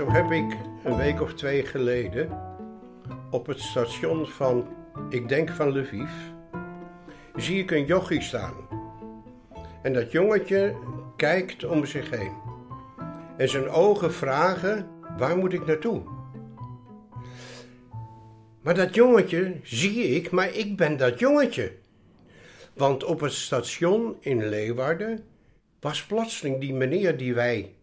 Zo heb ik een week of twee geleden op het station van, ik denk van Lviv, zie ik een jochie staan. En dat jongetje kijkt om zich heen. En zijn ogen vragen, waar moet ik naartoe? Maar dat jongetje zie ik, maar ik ben dat jongetje. Want op het station in Leeuwarden was plotseling die meneer die wij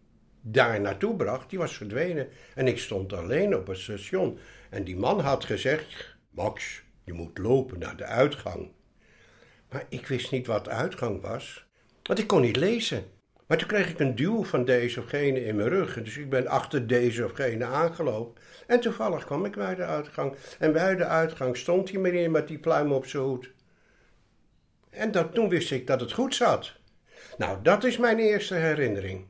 daar naartoe bracht, die was verdwenen. En ik stond alleen op het station. En die man had gezegd: Max, je moet lopen naar de uitgang. Maar ik wist niet wat de uitgang was, want ik kon niet lezen. Maar toen kreeg ik een duw van deze of gene in mijn rug. Dus ik ben achter deze of gene aangelopen. En toevallig kwam ik bij de uitgang. En bij de uitgang stond die meneer met die pluim op zijn hoed. En dat, toen wist ik dat het goed zat. Nou, dat is mijn eerste herinnering.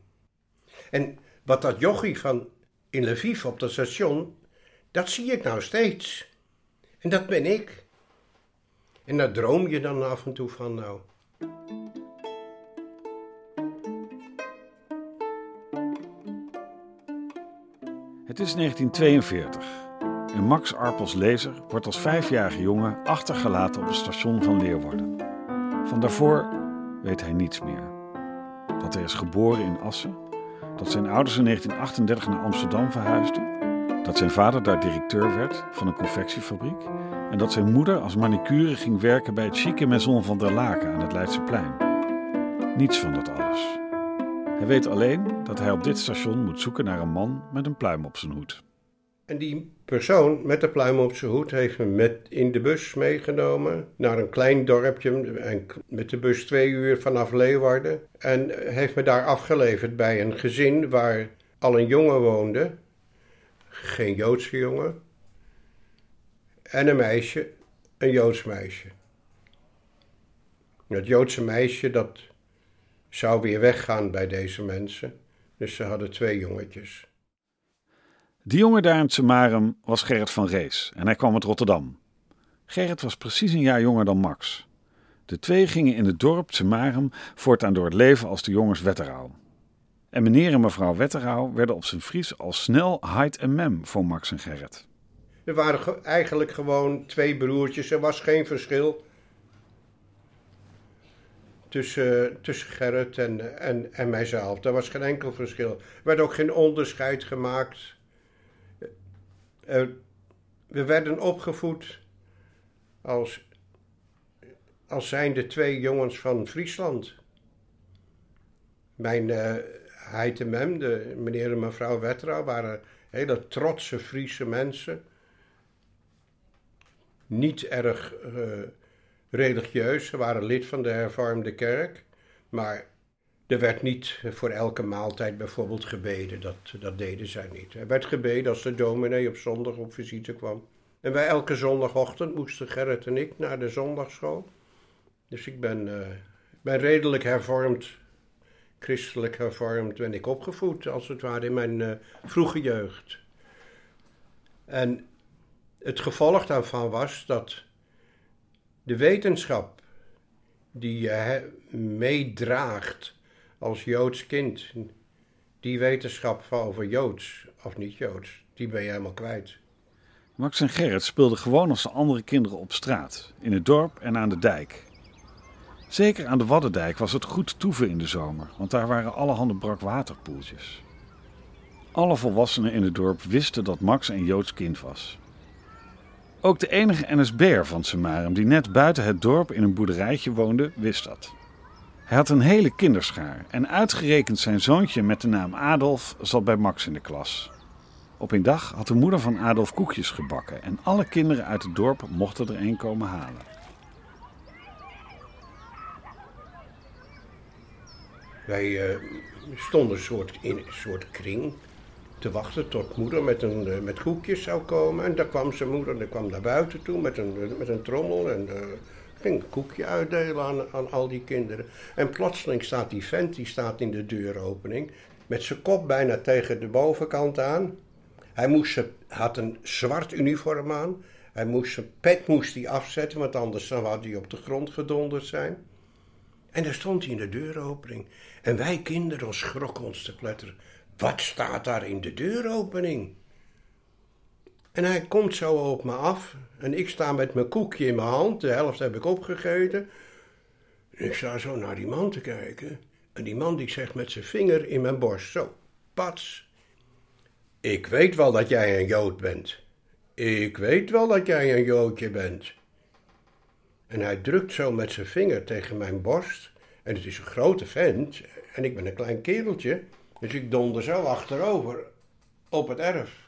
En wat dat jochie van in Lviv op dat station, dat zie ik nou steeds. En dat ben ik. En daar droom je dan af en toe van nou. Het is 1942 en Max Arpels Lezer wordt als vijfjarige jongen achtergelaten op het station van Leeuwarden. Van daarvoor weet hij niets meer. Dat hij is geboren in Assen, dat zijn ouders in 1938 naar Amsterdam verhuisden, dat zijn vader daar directeur werd van een confectiefabriek en dat zijn moeder als manicure ging werken bij het chique Maison van der Laken aan het Leidseplein. Niets van dat alles. Hij weet alleen dat hij op dit station moet zoeken naar een man met een pluim op zijn hoed. En die persoon met de pluim op zijn hoed heeft me met in de bus meegenomen naar een klein dorpje. En met de bus twee uur vanaf Leeuwarden. En heeft me daar afgeleverd bij een gezin waar al een jongen woonde. Geen Joodse jongen. En een meisje, een Joods meisje. Het Joodse meisje dat zou weer weggaan bij deze mensen. Dus ze hadden twee jongetjes. Die jongen daar in het Semarum was Gerrit van Rees en hij kwam uit Rotterdam. Gerrit was precies een jaar jonger dan Max. De twee gingen in het dorp Semarum voortaan door het leven als de jongens Wetterau. En meneer en mevrouw Wetterau werden op zijn Fries al snel Heid en Mem voor Max en Gerrit. Er waren eigenlijk gewoon twee broertjes, er was geen verschil tussen, tussen Gerrit en, en, en mijzelf. Er was geen enkel verschil. Er werd ook geen onderscheid gemaakt. Uh, we werden opgevoed als, als zijnde twee jongens van Friesland. Mijn uh, Heitemem, de meneer en mevrouw Wettra, waren hele trotse Friese mensen. Niet erg uh, religieus. Ze waren lid van de hervormde kerk. Maar er werd niet voor elke maaltijd bijvoorbeeld gebeden. Dat, dat deden zij niet. Er werd gebeden als de dominee op zondag op visite kwam. En bij elke zondagochtend moesten Gerrit en ik naar de zondagschool. Dus ik ben, uh, ben redelijk hervormd, christelijk hervormd ben ik opgevoed, als het ware, in mijn uh, vroege jeugd. En het gevolg daarvan was dat de wetenschap die je meedraagt als Joods kind, die wetenschap van over Joods of niet Joods, die ben je helemaal kwijt. Max en Gerrit speelden gewoon als de andere kinderen op straat, in het dorp en aan de dijk. Zeker aan de Waddendijk was het goed toeven in de zomer, want daar waren allerhande brakwaterpoeltjes. Alle volwassenen in het dorp wisten dat Max een Joods kind was. Ook de enige NSB'er van Semarum die net buiten het dorp in een boerderijtje woonde, wist dat. Hij had een hele kinderschaar en uitgerekend zijn zoontje met de naam Adolf zat bij Max in de klas. Op een dag had de moeder van Adolf koekjes gebakken en alle kinderen uit het dorp mochten er een komen halen. Wij uh, stonden soort in een soort kring te wachten tot moeder met, een, uh, met koekjes zou komen. En daar kwam zijn moeder en kwam naar buiten toe met een, met een trommel en uh, ging een koekje uitdelen aan, al die kinderen. En plotseling staat die vent, die staat in de deuropening, met zijn kop bijna tegen de bovenkant aan. Hij moest, had een zwart uniform aan. Hij moest zijn pet moest hij afzetten, want anders zou hij op de grond gedonderd zijn. En daar stond hij in de deuropening. En wij kinderen schrokken ons te pletteren. wat staat daar in de deuropening? En hij komt zo op me af en ik sta met mijn koekje in mijn hand, de helft heb ik opgegeten. En ik sta zo naar die man te kijken en die man die zegt met zijn vinger in mijn borst, zo, pats. Ik weet wel dat jij een Jood bent. Ik weet wel dat jij een Joodje bent. En hij drukt zo met zijn vinger tegen mijn borst. En het is een grote vent. En ik ben een klein kereltje. Dus ik donder zo achterover op het erf.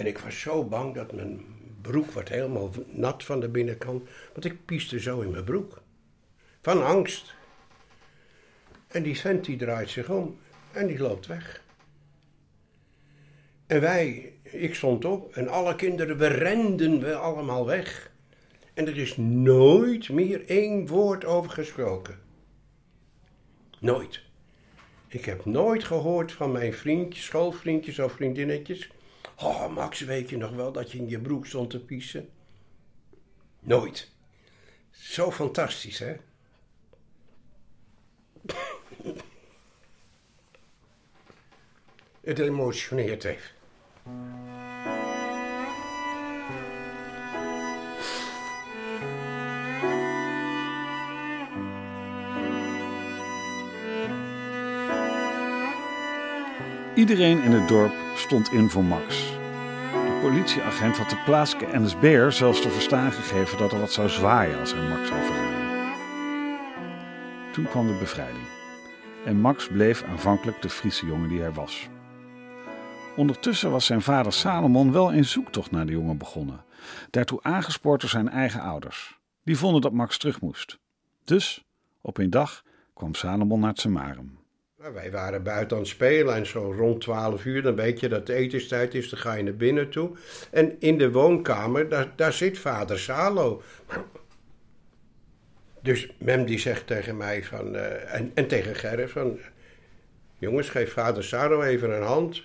En ik was zo bang dat mijn broek wordt helemaal nat van de binnenkant. Want ik pieste zo in mijn broek. Van angst. En die vent die draait zich om en die loopt weg. En wij, ik stond op en alle kinderen, we renden we allemaal weg. En er is nooit meer één woord over gesproken. Nooit. Ik heb nooit gehoord van mijn vriendjes, schoolvriendjes of vriendinnetjes. Oh, Max, weet je nog wel dat je in je broek stond te piezen? Nooit. Zo fantastisch, hè? Het emotioneert even. Iedereen in het dorp stond in voor Max. De politieagent had de plaatselijke NSB'er zelfs te verstaan gegeven dat er wat zou zwaaien als hij Max zou. Toen kwam de bevrijding. En Max bleef aanvankelijk de Friese jongen die hij was. Ondertussen was zijn vader Salomon wel een zoektocht naar de jongen begonnen, daartoe aangespoord door zijn eigen ouders. Die vonden dat Max terug moest. Dus, op een dag, kwam Salomon naar het Samarum. Nou, wij waren buiten aan het spelen en zo rond 12 uur, dan weet je dat het etenstijd is, dan ga je naar binnen toe. En in de woonkamer, daar, daar zit vader Salo. Dus Mem die zegt tegen mij van, uh, en, en tegen Gerrit van, jongens geef vader Salo even een hand.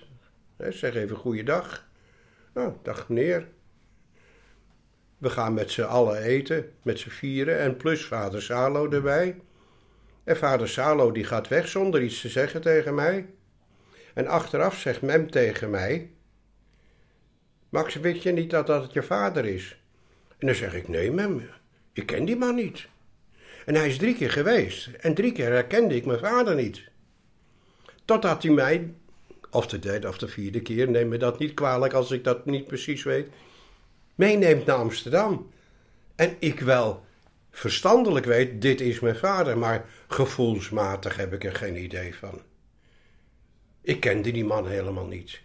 zeg even goeiedag. Nou, dag meneer. We gaan met z'n allen eten, met z'n vieren en plus vader Salo erbij. En vader Salo die gaat weg zonder iets te zeggen tegen mij. En achteraf zegt Mem tegen mij: Max, weet je niet dat dat je vader is? En dan zeg ik: Nee, Mem, ik ken die man niet. En hij is drie keer geweest en drie keer herkende ik mijn vader niet. Totdat hij mij, of de derde of de vierde keer, neem me dat niet kwalijk als ik dat niet precies weet, meeneemt naar Amsterdam. En ik wel verstandelijk weet, dit is mijn vader, maar gevoelsmatig heb ik er geen idee van. Ik kende die man helemaal niet.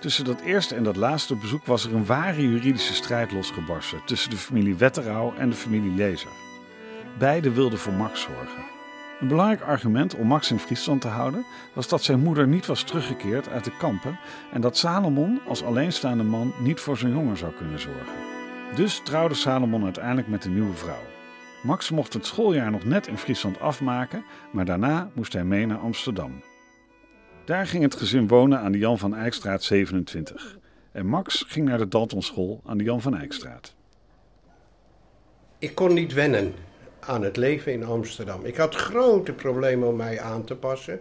Tussen dat eerste en dat laatste bezoek was er een ware juridische strijd losgebarsten tussen de familie Wetterau en de familie Lezer. Beiden wilden voor Max zorgen. Een belangrijk argument om Max in Friesland te houden was dat zijn moeder niet was teruggekeerd uit de kampen en dat Salomon als alleenstaande man niet voor zijn jongen zou kunnen zorgen. Dus trouwde Salomon uiteindelijk met een nieuwe vrouw. Max mocht het schooljaar nog net in Friesland afmaken, maar daarna moest hij mee naar Amsterdam. Daar ging het gezin wonen aan de Jan van Eyckstraat 27. En Max ging naar de Daltonschool aan de Jan van Eyckstraat. Ik kon niet wennen aan het leven in Amsterdam. Ik had grote problemen om mij aan te passen.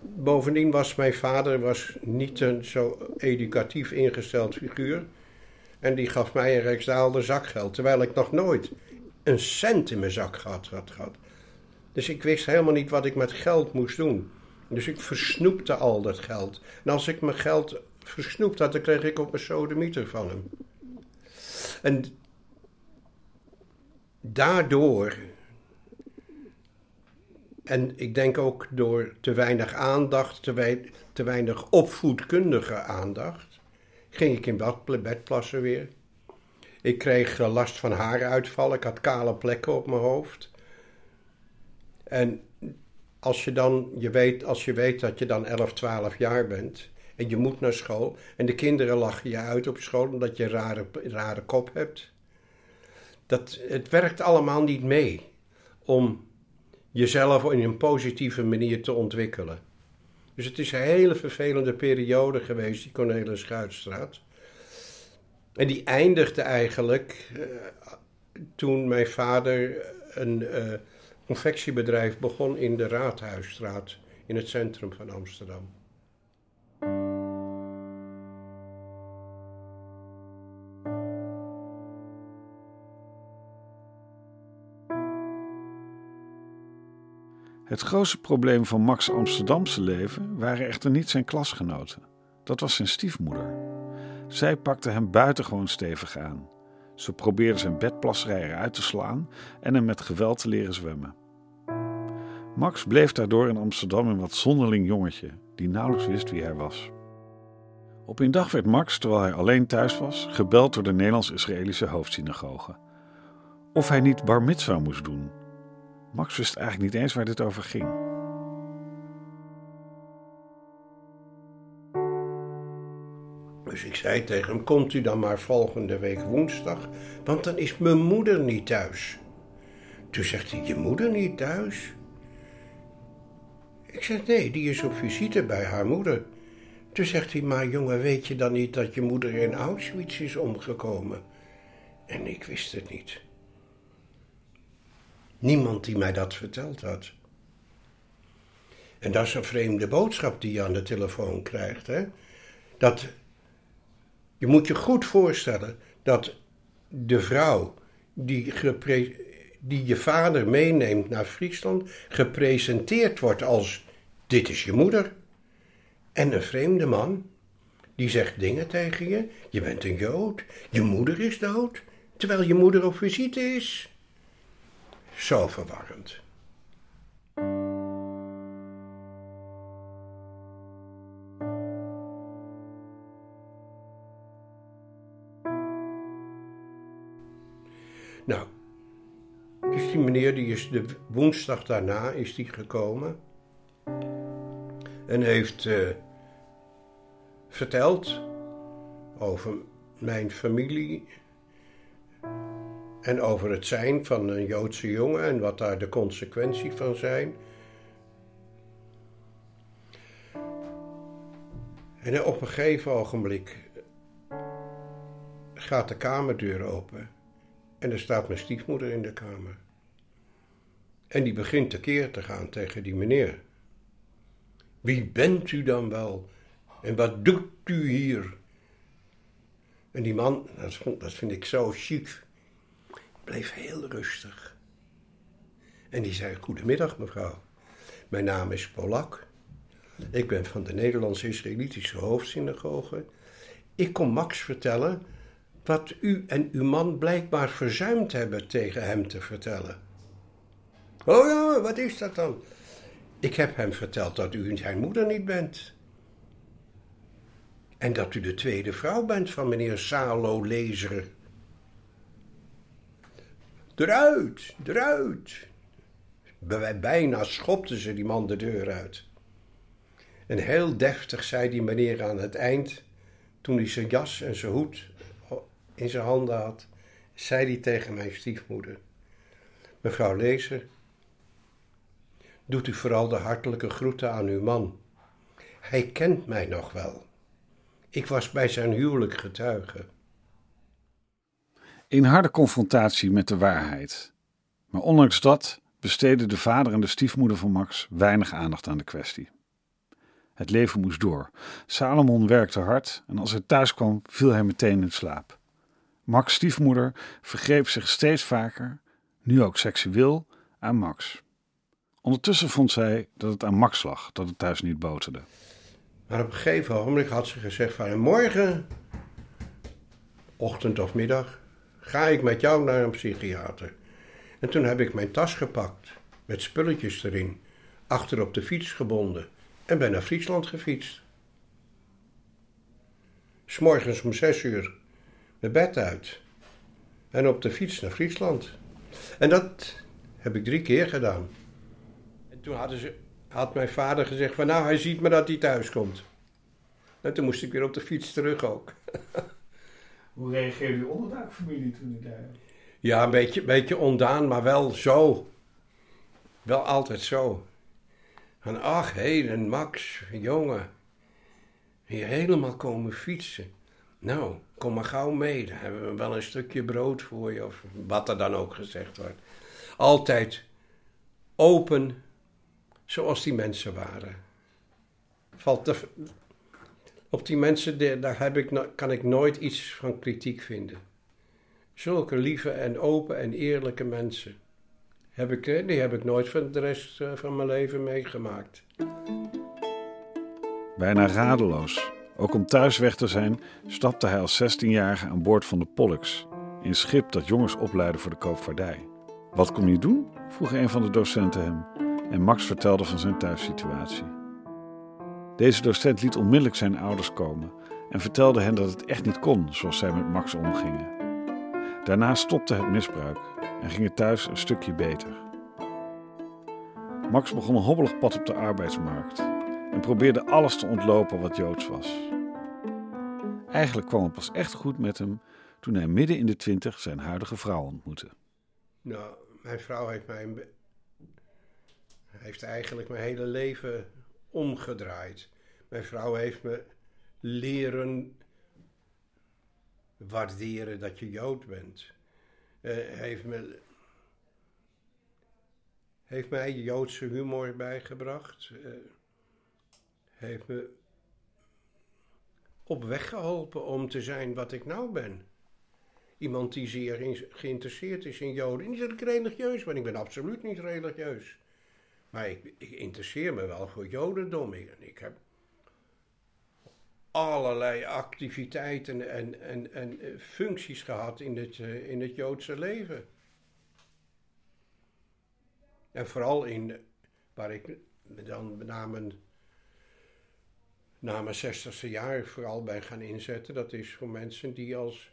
Bovendien was mijn vader was niet een zo educatief ingesteld figuur. En die gaf mij een Rijksdaalder zakgeld, terwijl ik nog nooit een cent in mijn zak had, had gehad. Dus ik wist helemaal niet wat ik met geld moest doen. Dus ik versnoepte al dat geld. En als ik mijn geld versnoept had, dan kreeg ik op mijn sodemieter van hem. En daardoor, en ik denk ook door te weinig aandacht, te, te weinig opvoedkundige aandacht, ging ik in bed plassen weer. Ik kreeg last van haaruitval, ik had kale plekken op mijn hoofd. En als je dan, je weet, als je weet dat je dan 11, 12 jaar bent en je moet naar school en de kinderen lachen je uit op school omdat je een rare, rare kop hebt. Dat, het werkt allemaal niet mee om jezelf in een positieve manier te ontwikkelen. Dus het is een hele vervelende periode geweest, die Cornelis Schuitstraat. En die eindigde eigenlijk uh, toen mijn vader een, uh, confectiebedrijf begon in de Raadhuisstraat in het centrum van Amsterdam. Het grootste probleem van Max' Amsterdamse leven waren echter niet zijn klasgenoten. Dat was zijn stiefmoeder. Zij pakte hem buitengewoon stevig aan. Ze probeerde zijn bedplasserij eruit te slaan en hem met geweld te leren zwemmen. Max bleef daardoor in Amsterdam een wat zonderling jongetje die nauwelijks wist wie hij was. Op een dag werd Max, terwijl hij alleen thuis was, gebeld door de Nederlands-Israëlische hoofdsynagoge. Of hij niet bar mitzvah moest doen. Max wist eigenlijk niet eens waar dit over ging. Dus ik zei tegen hem: Komt u dan maar volgende week woensdag, want dan is mijn moeder niet thuis. Toen zegt hij: Je moeder niet thuis? Ik zeg: Nee, die is op visite bij haar moeder. Toen zegt hij: Maar jongen, weet je dan niet dat je moeder in Auschwitz is omgekomen? En ik wist het niet. Niemand die mij dat verteld had. En dat is een vreemde boodschap die je aan de telefoon krijgt. Hè? Dat je moet je goed voorstellen dat de vrouw die, die je vader meeneemt naar Friesland gepresenteerd wordt als: Dit is je moeder. En een vreemde man die zegt dingen tegen je: Je bent een Jood, je moeder is dood, terwijl je moeder op visite is. Zo. Nou, dus die meneer die is de woensdag daarna is die gekomen en heeft uh, verteld over mijn familie en over het zijn van een Joodse jongen en wat daar de consequenties van zijn. En op een gegeven ogenblik gaat de kamerdeur open en er staat mijn stiefmoeder in de kamer. En die begint tekeer te gaan tegen die meneer. Wie bent u dan wel? En wat doet u hier? En die man, dat vind ik zo chic, bleef heel rustig. En die zei: Goedemiddag, mevrouw. Mijn naam is Polak. Ik ben van de Nederlands-Israëlitische hoofdsynagoge. Ik kom Max vertellen wat u en uw man blijkbaar verzuimd hebben tegen hem te vertellen. Oh ja, wat is dat dan? Ik heb hem verteld dat u zijn moeder niet bent. En dat u de tweede vrouw bent van meneer Salo Lezer. Eruit, eruit. Bijna schopte ze die man de deur uit. En heel deftig zei die meneer aan het eind, toen hij zijn jas en zijn hoed in zijn handen had, zei hij tegen mijn stiefmoeder: Mevrouw Lezer, doet u vooral de hartelijke groeten aan uw man. Hij kent mij nog wel. Ik was bij zijn huwelijk getuige in harde confrontatie met de waarheid. Maar ondanks dat besteden de vader en de stiefmoeder van Max weinig aandacht aan de kwestie. Het leven moest door. Salomon werkte hard en als hij thuis kwam, viel hij meteen in slaap. Max' stiefmoeder vergreep zich steeds vaker, nu ook seksueel, aan Max. Ondertussen vond zij dat het aan Max lag dat het thuis niet boterde. Maar op een gegeven moment had ze gezegd van morgen, ochtend of middag, ga ik met jou naar een psychiater. En toen heb ik mijn tas gepakt, met spulletjes erin, achter op de fiets gebonden en ben naar Friesland gefietst. S'morgens om zes uur mijn bed uit en op de fiets naar Friesland. En dat heb ik drie keer gedaan. En toen ze, had mijn vader gezegd van nou, hij ziet me dat hij thuis komt. En toen moest ik weer op de fiets terug ook. Hoe reageerde uw onderduikfamilie toen u daar... Ja, een beetje, beetje ondaan, maar wel zo. Wel altijd zo. Van, ach, hé, Max, jongen. Hier helemaal komen fietsen. Nou, kom maar gauw mee. Dan hebben we wel een stukje brood voor je. Of wat er dan ook gezegd wordt. Altijd open zoals die mensen waren. Valt de, op die mensen, daar heb ik, kan ik nooit iets van kritiek vinden. Zulke lieve en open en eerlijke mensen. Heb ik, die heb ik nooit van de rest eh, van mijn leven meegemaakt. Bijna radeloos, ook om thuis weg te zijn, stapte hij als 16-jarige aan boord van de Pollux, een schip dat jongens opleidde voor de koopvaardij. Wat kom je doen? vroeg een van de docenten hem en Max vertelde van zijn thuissituatie. Deze docent liet onmiddellijk zijn ouders komen en vertelde hen dat het echt niet kon zoals zij met Max omgingen. Daarna stopte het misbruik en ging het thuis een stukje beter. Max begon een hobbelig pad op de arbeidsmarkt en probeerde alles te ontlopen wat joods was. Eigenlijk kwam het pas echt goed met hem toen hij midden in de twintig zijn huidige vrouw ontmoette. Nou, mijn vrouw heeft mij heeft eigenlijk mijn hele leven omgedraaid. Mijn vrouw heeft me leren waarderen dat je Jood bent. Uh, heeft, me, heeft mij Joodse humor bijgebracht. Uh, heeft me op weg geholpen om te zijn wat ik nou ben. Iemand die zeer geïnteresseerd is in Joden. Niet dat ik religieus ben, ik ben absoluut niet religieus. Maar ik, ik interesseer me wel voor Jodendom. Ik, ik heb allerlei activiteiten en, en, en eh, functies gehad in het, eh, in het Joodse leven. En vooral in, waar ik dan na mijn, na mijn 60ste jaar vooral bij gaan inzetten, dat is voor mensen die als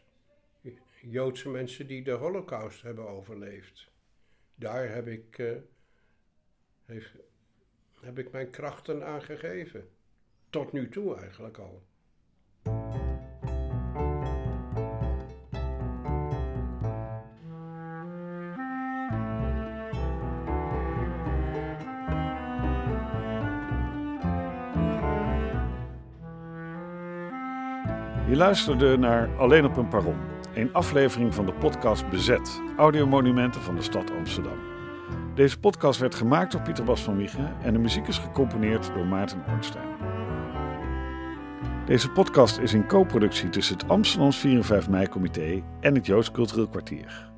Joodse mensen die de Holocaust hebben overleefd. Daar heb ik, uh, heb ik mijn krachten aan gegeven. Tot nu toe eigenlijk al. Je luisterde naar Alleen op een Paron, een aflevering van de podcast Bezet, audiomonumenten van de stad Amsterdam. Deze podcast werd gemaakt door Pieter Bas van Wiegen en de muziek is gecomponeerd door Maarten Ornstein. Deze podcast is in co-productie tussen het Amsterdams 4 en 5 mei-comité en het Joods Cultureel Kwartier.